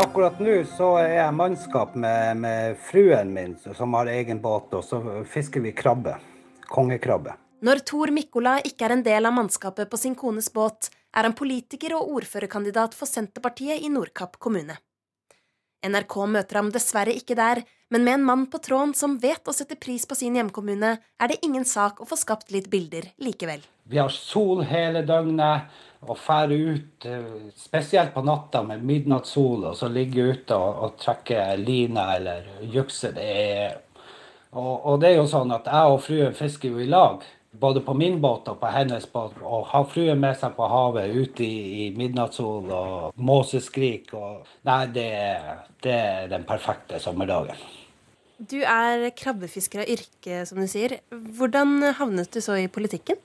akkurat nå så er jeg mannskap med, med fruen min som har egen båt, og så fisker vi krabbe. Kongekrabbe. Når Tor Mikkola ikke er en del av mannskapet på sin kones båt, er han politiker og ordførerkandidat for Senterpartiet i Nordkapp kommune. NRK møter ham dessverre ikke der, men med en mann på tråden som vet å sette pris på sin hjemkommune, er det ingen sak å få skapt litt bilder likevel. Vi har sol hele døgnet og drar ut, eh, spesielt på natta med midnattssol, og så ligge ute og, og trekker lina eller jukser. Det er, og, og, det er jo sånn at jeg og fruen fisker jo i lag. Både på min båt og på hennes båt. Og ha fruen med seg på havet ute i, i midnattssol og måseskrik. Og, nei, det, det er den perfekte sommerdagen. Du er krabbefisker av yrke, som du sier. Hvordan havnet du så i politikken?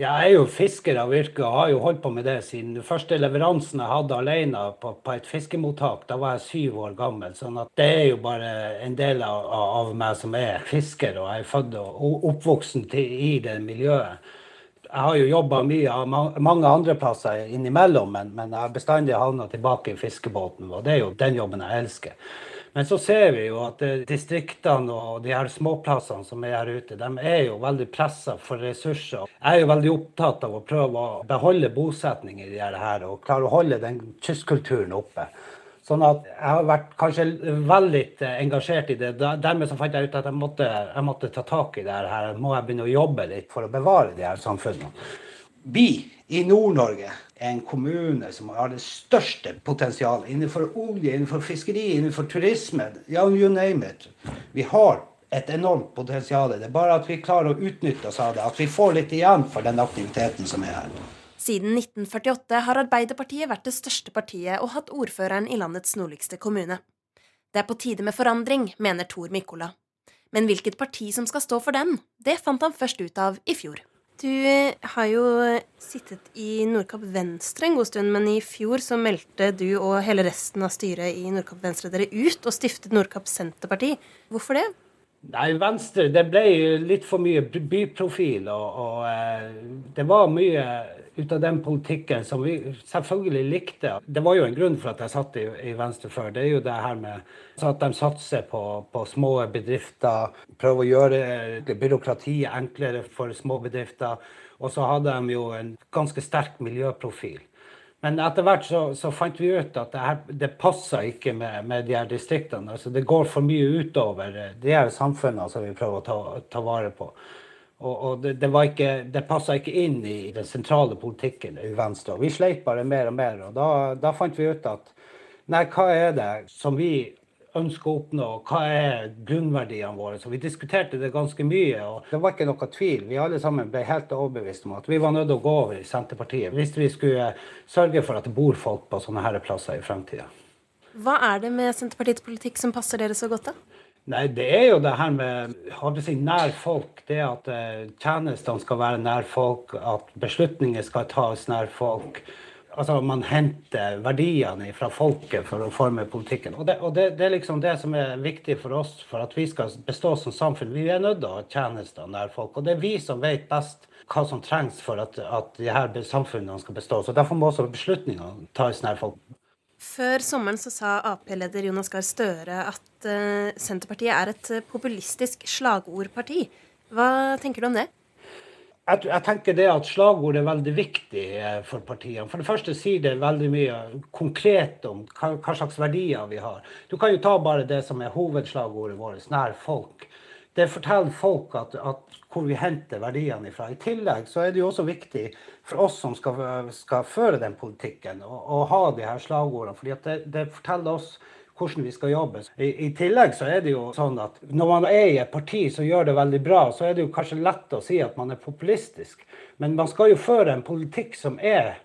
Jeg er jo fisker av yrke og har jo holdt på med det siden den første leveransen jeg hadde alene på, på, et fiskemottak. Da var jeg syv år gammel. sånn at det er jo bare en del av, av meg som er fisker, og jeg er født og oppvoksen til, i det miljøet. Jeg har jo jobba mye av mange andre plasser innimellom, men, men jeg har bestandig havna tilbake i fiskebåten, og det er jo den jobben jeg elsker. Men så ser vi jo at eh, distriktene og de her småplassene som er her ute, de er jo veldig pressa for ressurser. Jeg er jo veldig opptatt av å prøve å beholde bosetning i de her og klare å holde den kystkulturen oppe. Sånn at jeg har vært kanskje veldig eh, engasjert i det. Dermed så fant jeg ut at jeg måtte, jeg måtte ta tak i det her. Må jeg begynne å jobbe litt for å bevare de her samfunnene. Vi i Nord-Norge en kommune som har det største potensialet innenfor olje, innenfor fiskeri, innenfor turisme. Ja, you name it. Vi har et enormt potensial. Det er bare at vi klarer å utnytte oss av det. At vi får litt igjen for den aktiviteten som er her. Siden 1948 har Arbeiderpartiet vært det største partiet og hatt ordføreren i landets nordligste kommune. Det er på tide med forandring, mener Tor Mikola. Men hvilket parti som skal stå for den, det fant han først ut av i fjor. Du eh, har jo sittet i Nordkapp Venstre en god stund, men i fjor så meldte du og hele resten av styret i Nordkapp Venstre dere ut og stiftet Nordkapp Senterparti. Hvorfor det? Nei, Venstre det ble litt for mye byprofil. Og, og eh, det var mye ut av den politikken som vi selvfølgelig likte. Det var jo en grunn for at jeg satt i, i Venstre før. Det er jo det her med at de satser på, på små bedrifter. Prøver å gjøre byråkratiet enklere for små bedrifter. Og så hadde de jo en ganske sterk miljøprofil. Men etter hvert så, så, fant vi ut at det, det passer ikke med, med, de her distriktene. Altså det går for mye utover de her samfunnene som vi prøver å ta, ta vare på. Og, og det, det, ikke, det passa ikke inn i den sentrale politikken i Venstre. Vi sleit bare mer og mer. Og da, da fant vi ut at nei, hva er det som vi ønsker å oppnå, hva er grunnverdiene våre. Så vi diskuterte det ganske mye. og Det var ikke noe tvil. Vi alle sammen ble helt overbevist om at vi var nødt til å gå over i Senterpartiet hvis vi skulle sørge for at det bor folk på sånne her plasser i fremtida. Hva er det med Senterpartiets politikk som passer dere så godt, da? Nei, Det er jo det her med si, nær folk. Det at uh, tjenestene skal være nær folk, at beslutninger skal tas nær folk altså man henter verdiene fra folket for å forme politikken. Og, det, og det, det, er liksom det som er viktig for oss for at vi skal bestå som samfunn. Vi er nødt til å ha tjenester nær folk. Og det er vi som vet best hva som trengs for at, at de her samfunnene skal bestå. Så Derfor må også beslutningene tas nær folk. Før sommeren så sa Ap-leder Jonas Gahr Støre at uh, Senterpartiet er et populistisk slagordparti. Hva tenker du om det? Jeg, jeg, tenker det at slagord er veldig viktig eh, for partiene. For det første sier det veldig mye konkret om hva, hva, slags verdier vi har. Du kan jo ta bare det som er hovedslagordet vårt, nær folk. Det forteller folk at, at hvor vi henter verdiene ifra. I tillegg så er det jo også viktig for oss som skal, skal føre den politikken, å ha de her slagordene. fordi det, det forteller oss hvordan vi skal jobbe. I, I, tillegg så er det jo sånn at når man er i et parti som gjør det veldig bra, så er det jo kanskje lett å si at man er populistisk. Men man skal jo føre en politikk som er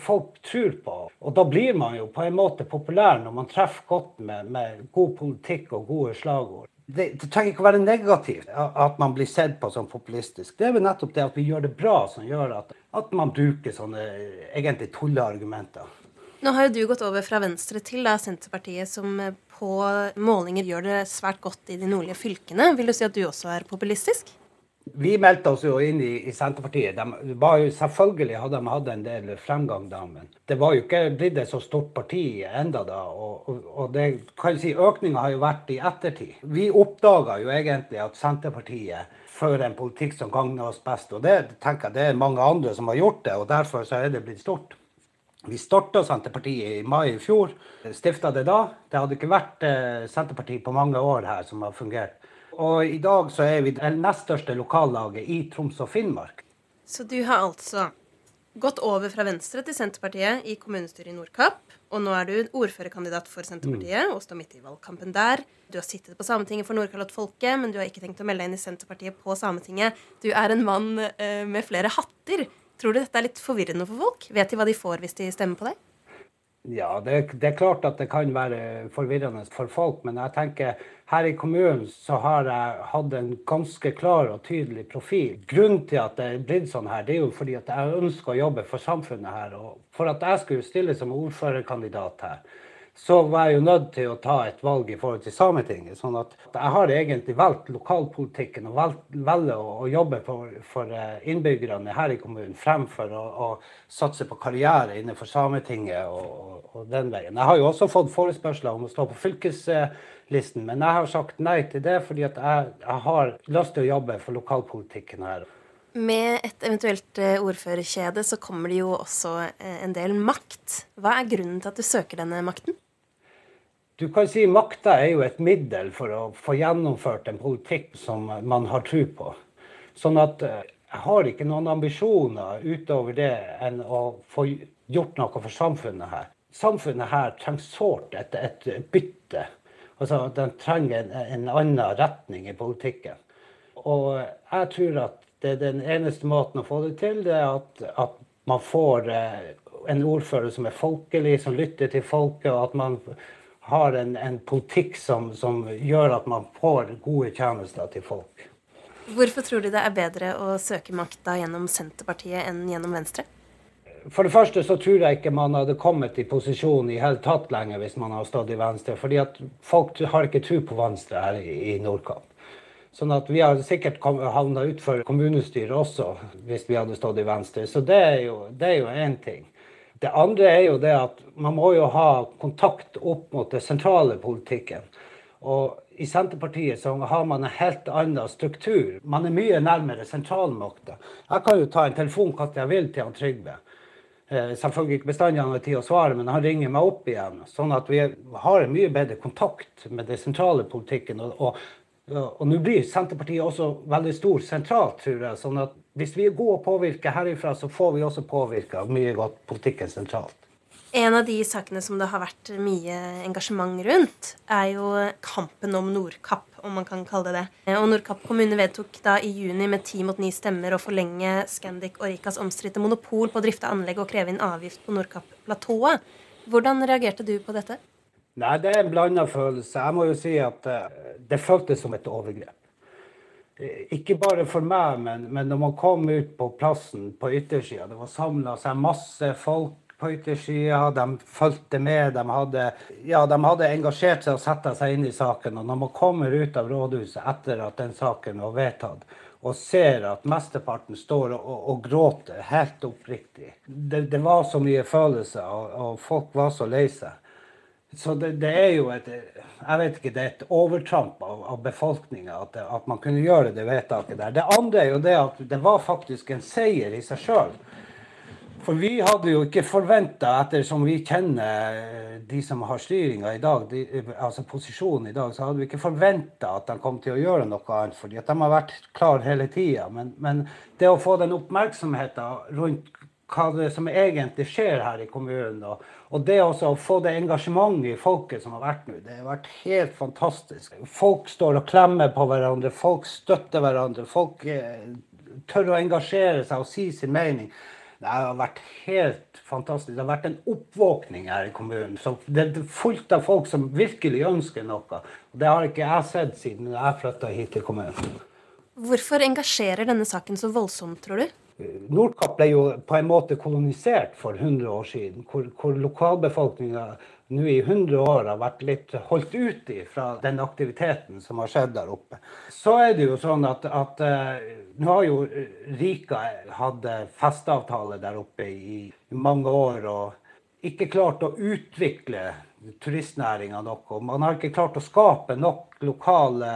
folk tror på. Og da blir man jo på en måte populær når man treffer godt med, med god politikk og gode slagord. Det, det, trenger ikke å være negativt at man blir sett på som populistisk. Det er vel nettopp det at vi gjør det bra som gjør at, at man bruker sånne egentlig tulleargumenter. Nå har jo du gått over fra Venstre til da, Senterpartiet, som eh, på målinger gjør det svært godt i de nordlige fylkene. Vil du si at du også er populistisk? Vi meldte oss jo inn i, i Senterpartiet. De var jo, selvfølgelig hadde de hatt en del fremgang da, men det var jo ikke blitt et så stort parti enda da. Og, og, det kan si økninga har jo vært i ettertid. Vi oppdaga jo egentlig at Senterpartiet fører en politikk som gagner oss best. Og det tenker jeg det er mange andre som har gjort det, og derfor så er det blitt stort. Vi starta Senterpartiet i mai i fjor. Stifta det da. Det hadde ikke vært eh, Senterpartiet på mange år her som har fungert. Og i dag så er vi det nest største lokallaget i Troms og Finnmark. Så du har altså gått over fra Venstre til Senterpartiet i kommunestyret i Nordkapp. Og nå er du ordførerkandidat for Senterpartiet og står midt i valgkampen der. Du har sittet på Sametinget for Nordkalottfolket, men du har ikke tenkt å melde deg inn i Senterpartiet på Sametinget. Du er en mann eh, med flere hatter. Tror du dette er litt forvirrende for folk? Vet de hva de får hvis de stemmer på deg? Ja, det, det, er klart at det kan være forvirrende for folk, men jeg tenker her i kommunen så har jeg hatt en ganske klar og tydelig profil. Grunnen til at det er blitt sånn her, det er jo fordi at jeg ønsker å jobbe for samfunnet her. Og for at jeg skulle stille som ordførerkandidat her, så var jeg jo nødt til å ta et valg i forhold til Sametinget. sånn at jeg har egentlig valgt lokalpolitikken og velger å, å, jobbe for, for, eh, innbyggerne her i kommunen fremfor å, å satse på karriere innenfor Sametinget og, og, den veien. Jeg har jo også fått forespørsler om å stå på fylkeslisten, men jeg har sagt nei til det fordi jeg, jeg har lyst til å jobbe for lokalpolitikken her. Med et eventuelt eh, ordførerkjede så kommer det jo også eh, en del makt. Hva er grunnen til at du søker denne makten? Du kan si makta er jo et middel for å få gjennomført en politikk som man har tro på. Sånn at eh, jeg har ikke noen ambisjoner utover det enn å få gjort noe for samfunnet her. Samfunnet her trenger sårt et, et bytte. Altså, Den trenger en, en annen retning i politikken. Og jeg tror at det er den eneste måten å få det til, det er at, at man får eh, en ordfører som er folkelig, som lytter til folket, og at man har en, en politikk som, som, gjør at man får gode tjenester til folk. Hvorfor tror du det er bedre å søke makta gjennom Senterpartiet enn gjennom Venstre? For det første så tror jeg ikke man hadde kommet i posisjon i hele tatt lenger hvis man hadde stått i Venstre. fordi at folk har ikke tro på Venstre her i, Nordkapp. Sånn at vi har sikkert havna utfor kommunestyret også hvis vi hadde stått i Venstre. Så det er jo én ting. Det andre er jo det at man må jo ha kontakt opp mot det sentrale politikken. Og i Senterpartiet så har man en helt annen struktur. Man er mye nærmere sentralmakta. Jeg kan jo ta en telefon når jeg vil til han Trygve. Eh, selvfølgelig ikke bestandig han har tid å svare, men han ringer meg opp igjen. Sånn at vi har en mye bedre kontakt med den sentrale politikken. Og, og og nå blir Senterpartiet også veldig stor sentralt, tror jeg. sånn at hvis vi er gode å påvirke herifra, så får vi også påvirka mye godt politikken sentralt. En av de sakene som det har vært mye engasjement rundt, er jo kampen om Nordkapp, om man kan kalle det det. Og Nordkapp kommune vedtok da i juni med ti mot ni stemmer å forlenge Scandic og Rikas omstridte monopol på å drifte anlegg og kreve inn avgift på Nordkapp-platået. Hvordan reagerte du på dette? Nei, det er en blanda følelse. Jeg må jo si at uh, det føltes som et overgrep. Eh, ikke bare for meg, men, men når man kom ut på plassen på yttersida. Det var samla seg masse folk på yttersida. De fulgte med. De hadde, ja, de hadde engasjert seg og satt seg inn i saken. Og når man kommer ut av rådhuset etter at den saken var vedtatt, og ser at mesteparten står og, og, og gråter helt oppriktig det, det, var så mye følelser, og, og folk var så lei seg. Så det, det, er jo et jeg vet ikke, det er et overtramp av, av befolkninga at, at, man kunne gjøre det vedtaket der. Det andre er jo det at det var faktisk en seier i seg sjøl. For vi hadde jo ikke forventa, ettersom vi kjenner de som har styringa i dag, de, altså posisjonen i dag, så hadde vi ikke forventa at de kom til å gjøre noe annet. fordi at de har vært klar hele tida. Men, men, det å få den oppmerksomheten rundt hva det som egentlig skjer her i kommunen. Og, og det å få det engasjementet i folket som har vært nå, det har vært helt fantastisk. Folk står og klemmer på hverandre, folk støtter hverandre. Folk eh, tør å engasjere seg og si sin mening. Det har vært helt fantastisk. Det har vært en oppvåkning her i kommunen. Så det er fullt av folk som virkelig ønsker noe. Og det har ikke jeg sett siden jeg flytta hit til kommunen. Hvorfor engasjerer denne saken så voldsomt, tror du? Nordkapp ble jo på en måte kolonisert for 100 år siden, hvor, hvor lokalbefolkninga nå i 100 år har vært litt holdt ut fra den aktiviteten som har skjedd der oppe. Så er det jo sånn at, at uh, nå har jo Rika hatt festeavtale der oppe i, mange år. og ikke klart å utvikle turistnæringa nok. Og man har ikke klart å skape nok lokale,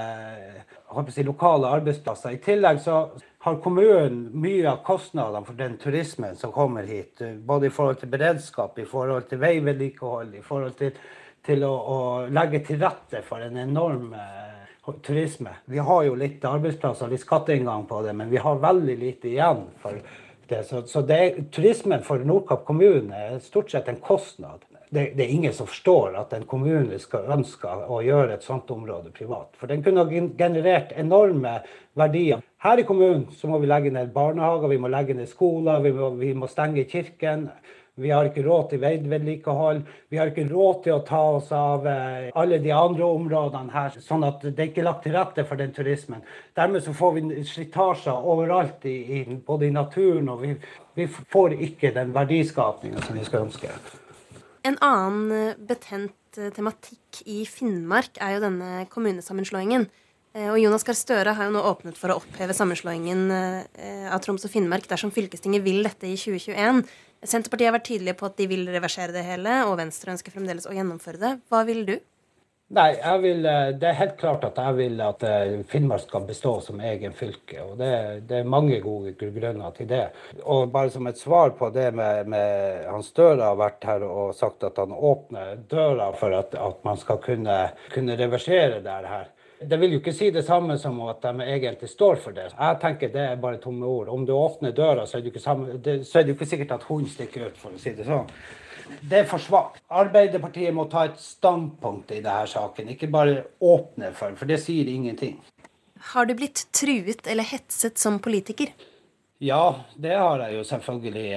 si, lokale arbeidsplasser. I tillegg så har kommunen mye av kostnadene for den turismen som kommer hit. Både i forhold til beredskap, i forhold til veivedlikehold, i forhold til, til å, å, legge til rette for en enorm uh, turisme. Vi har jo litt arbeidsplasser, litt skatteinngang på det, men vi har veldig lite igjen. for det. Så, så det, turismen for Nordkapp kommune er stort sett en kostnad det, det, er ingen som forstår at en kommune skal ønske å gjøre et sånt område privat. For den kunne ha generert enorme verdier. Her i kommunen så må vi legge ned barnehager, vi må legge ned skoler, vi må, vi må stenge kirken. Vi har ikke råd til veivedlikehold. Vi har ikke råd til å ta oss av eh, alle de andre områdene her. Sånn at det er ikke lagt til rette for den turismen. Dermed så får vi slitasjer overalt, i, i, både i naturen og vi, vi får ikke den verdiskapningen som vi skal ønske. En annen eh, betent eh, tematikk i Finnmark er jo denne kommunesammenslåingen. Eh, og Jonas Gahr Støre har jo nå åpnet for å oppheve sammenslåingen av Troms og Finnmark dersom fylkestinget vil dette i 2021. Senterpartiet har vært tydelige på at de vil reversere det hele, og Venstre ønsker fremdeles å gjennomføre det. Hva vil du? Nei, vil, eh, Det er helt klart at jeg vil at eh, Finnmark skal bestå som egen fylke. og Det, det er mange gode grunner til det. Og bare som et svar på det med, med Hans Støre har vært her og sagt at han åpner døra for at, at man skal kunne, kunne reversere det her. Det vil jo ikke si det samme som at de egentlig står for det. Jeg tenker det er bare tomme ord. Om du åpner døra, så er det jo ikke, ikke, sikkert at hunden stikker ut, for å si det sånn det er for svakt. Arbeiderpartiet må ta et standpunkt i denne saken, ikke bare åpne for, for det sier ingenting. Har du blitt truet eller hetset som politiker? Ja, det har jeg jo selvfølgelig.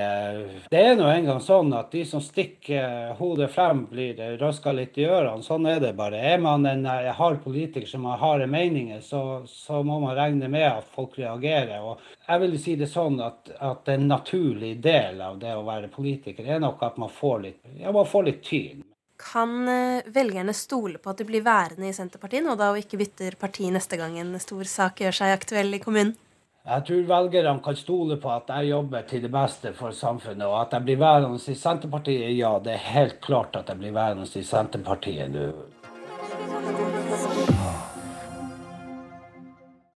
Det er nå engang sånn at de som stikker hodet frem, blir røska litt i ørene. Sånn er det bare. Er man en hard politiker som har harde meninger, så, så, må man regne med at folk reagerer. Og jeg vil si det sånn at, at en naturlig del av det å være politiker er nok at man får litt, ja, man får litt tyn. Kan eh, velgerne stole på at de blir værende i Senterpartiet nå da, og ikke bytter parti neste gang en stor sak gjør seg aktuell i kommunen? Jeg tror velgerne kan stole på at jeg jobber til det beste for samfunnet. Og at jeg blir værende i Senterpartiet, ja, det er helt klart at jeg blir værende i Senterpartiet nå.